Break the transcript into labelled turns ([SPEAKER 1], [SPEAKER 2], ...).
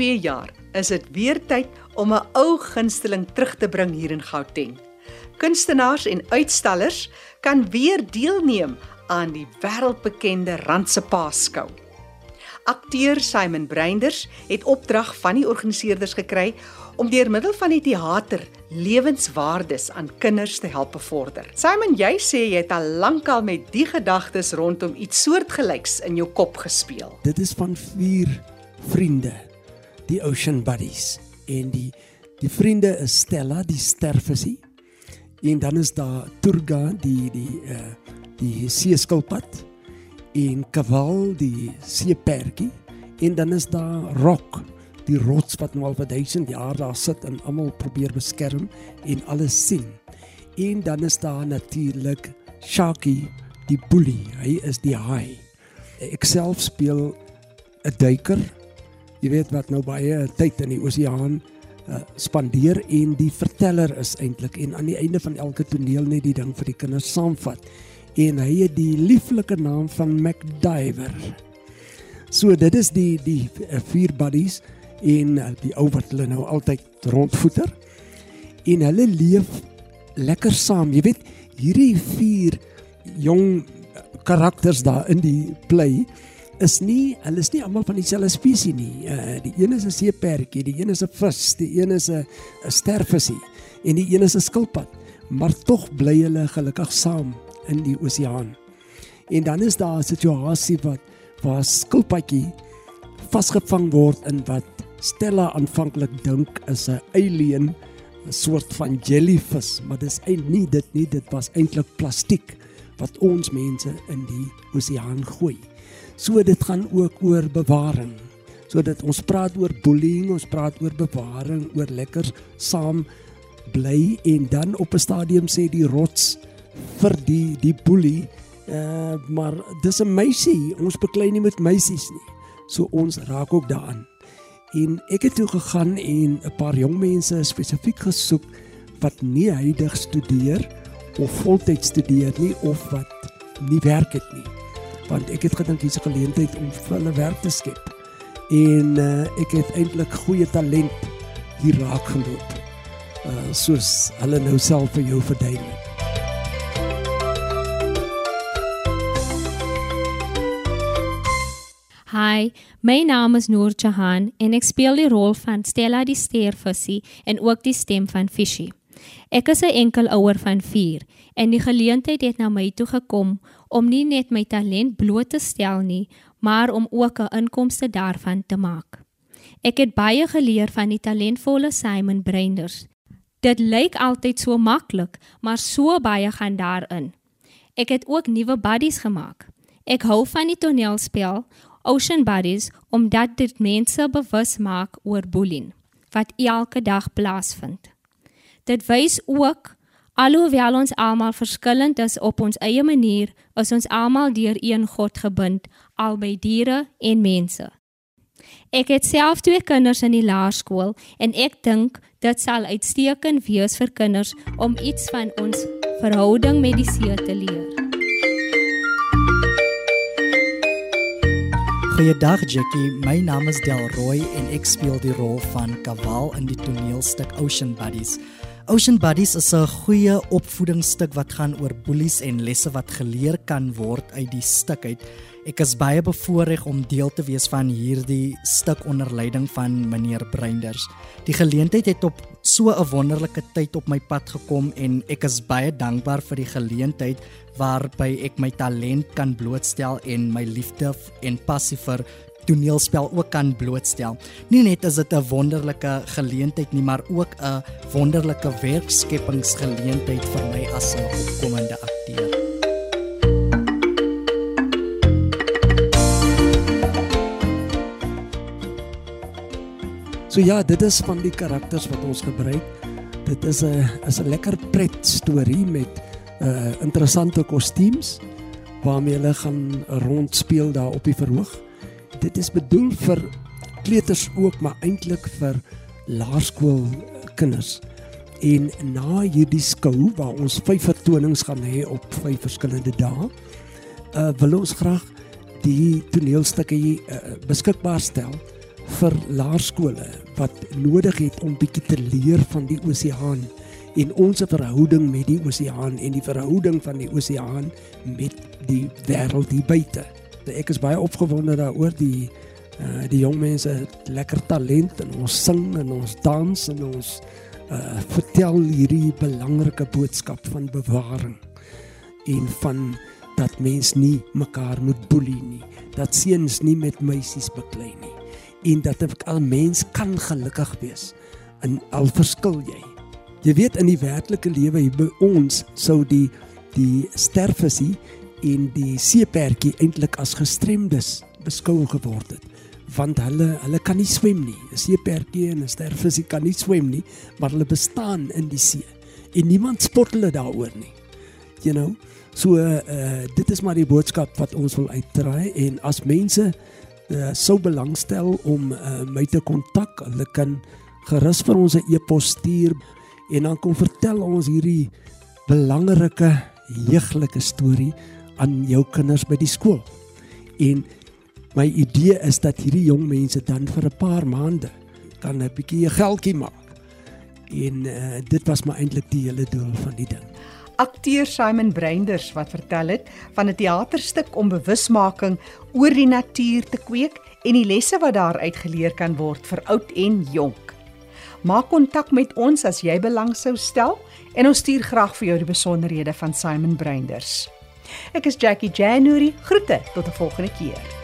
[SPEAKER 1] 2 jaar is dit weer tyd om 'n ou gunsteling terug te bring hier in Gauteng. Kunstenaars en uitstallers kan weer deelneem aan die wêreldbekende Randse Paaskou. Akteur Simon Breinders het opdrag van die organiseerders gekry om deur middel van die teater lewenswaardes aan kinders te help bevorder. Simon, jy sê jy het al lankal met die gedagtes rondom iets soortgelyks in jou kop gespeel.
[SPEAKER 2] Dit is van vier vriende, die Ocean Buddies en die die vriende is Stella, die sterfisie. En dan is daar Turga, die die uh die seeskilpad en Kaval, die seeperkie en dan is daar Rock, die rots wat nou al vir duisend jaar daar sit en almal probeer beskerm en alles sien. En dan is daar natuurlik Sharky, die boelie. Hy is die haai. Ek self speel 'n duiker jy weet wat nou baie tyd in die oseaan uh, spandeer en die verteller is eintlik en aan die einde van elke toneel net die ding vir die kinders saamvat en hy het die lieflike naam van McDiver. So dit is die die uh, vier buddies en uh, die ou wat hulle nou altyd rondvoeter en hulle leef lekker saam. Jy weet hierdie vier jong karakters daar in die play is nie hulle is nie almal van dieselfde spesies nie. Uh die een is 'n seeperkie, die een is 'n vis, die een is 'n 'n stervisie en die een is 'n skilpad. Maar tog bly hulle gelukkig saam in die oseaan. En dan is daar 'n situasie wat waar skilpadjie vasgevang word in wat Stella aanvanklik dink is 'n alien, 'n soort van jellyvis, maar dis eintlik nie dit nie, dit was eintlik plastiek wat ons mense in die oseaan gooi. So dit gaan ook oor bewaring. So dit ons praat oor bullying, ons praat oor bewaring, oor lekker saam bly en dan op 'n stadium sê die rots vir die die bully, uh, maar dis 'n meisie, ons beklei nie met meisies nie. So ons raak ook daaraan. En ek het toe gegaan en 'n paar jong mense spesifiek gesoek wat nie huidig studeer of voltyds studeer nie of wat nie werk het nie want ek het gedink hier's 'n geleentheid om vir hulle werk te skep. En uh, ek het eintlik goeie talent hier raak geloop. Uh soos hulle nou self vir jou verduidelik.
[SPEAKER 3] Hi, my naam is Noor Jahan en ek speel die rol van Stella die Stervisie en ook die stem van Fishy. Ek is 'n enkel ouer van 4 en die geleentheid het na my toe gekom om nie net my talent bloot te stel nie, maar om ook 'n inkomste daarvan te maak. Ek het baie geleer van die talentvolle Simon Breinders. Dit lyk altyd so maklik, maar so baie gaan daarin. Ek het ook nuwe buddies gemaak. Ek hou van die toneelspel Ocean Buddies omdat dit mense bewus maak oor bullying wat elke dag plaasvind. Dit wys ook alhoewel ons almal verskillend is op ons eie manier, is ons almal deur een God gebind, albei diere en mense. Ek het self twee kinders in die laerskool en ek dink dit sal uitstekend wees vir kinders om iets van ons verhouding met die see te leer.
[SPEAKER 4] Goeiedag Jackie, my naam is Delroy en ek speel die rol van Kaval in die toneelstuk Ocean Buddies. Ocean Buddies is 'n goeie opvoedingsstuk wat gaan oor boelies en lesse wat geleer kan word uit die stuk uit. Ek is baie bevoorreg om deel te wees van hierdie stuk onder leiding van meneer Breinders. Die geleentheid het op so 'n wonderlike tyd op my pad gekom en ek is baie dankbaar vir die geleentheid waarby ek my talent kan blootstel en my liefde en passie vir toneelspel ook kan blootstel. Nie net is dit 'n wonderlike geleentheid nie, maar ook 'n wonderlike werkskepingsgeleentheid vir my as 'n opkomende akteur.
[SPEAKER 2] So ja, dit is van die karakters wat ons gebruik. Dit is 'n is 'n lekker pret storie met uh interessante kostuums waarmee hulle gaan rondspeel daar op die verhoog dit is bedoel vir kleuters ook, maar eintlik vir laerskool kinders. En na hierdie skou waar ons vyf vertonings gaan hê op vyf verskillende dae, uh wil ons graag die toneelstukke uh, beskikbaar stel vir laerskole wat nodig het om bietjie te leer van die oseaan en ons verhouding met die oseaan en die verhouding van die oseaan met die wêreld hier buite. Ek is baie opgewonde daaroor die uh, die jong mense het lekker talent en ons sing en ons dans en ons uh, vertel hierdie belangrike boodskap van bewaring en van dat mens nie mekaar moet boelie nie, dat seuns nie met meisies beklei nie en dat 'n mens kan gelukkig wees in al verskil jy. Jy weet in die werklike lewe hier by ons sou die die sterfisie en die seepertjie eintlik as gestremdes beskou geword het want hulle hulle kan nie swem nie. 'n Seepertjie en 'n sterfisie kan nie swem nie, maar hulle bestaan in die see en niemand spot hulle daaroor nie. You know, So uh dit is maar die boodskap wat ons wil uitdraai en as mense uh sou belangstel om uh my te kontak, hulle kan gerus vir ons 'n e-pos stuur en dan kom vertel ons hierdie belangrike jeuglike storie aan jou kinders by die skool. En my idee is dat hierdie jong mense dan vir 'n paar maande kan 'n bietjie geldjie maak. En uh dit was maar eintlik die hele doel van die ding
[SPEAKER 1] akteur Simon Breinders wat vertel het van 'n teaterstuk om bewusmaking oor die natuur te kweek en die lesse wat daaruit geleer kan word vir oud en jonk. Maak kontak met ons as jy belang sou stel en ons stuur graag vir jou die besonderhede van Simon Breinders. Ek is Jackie January. Groete tot 'n volgende keer.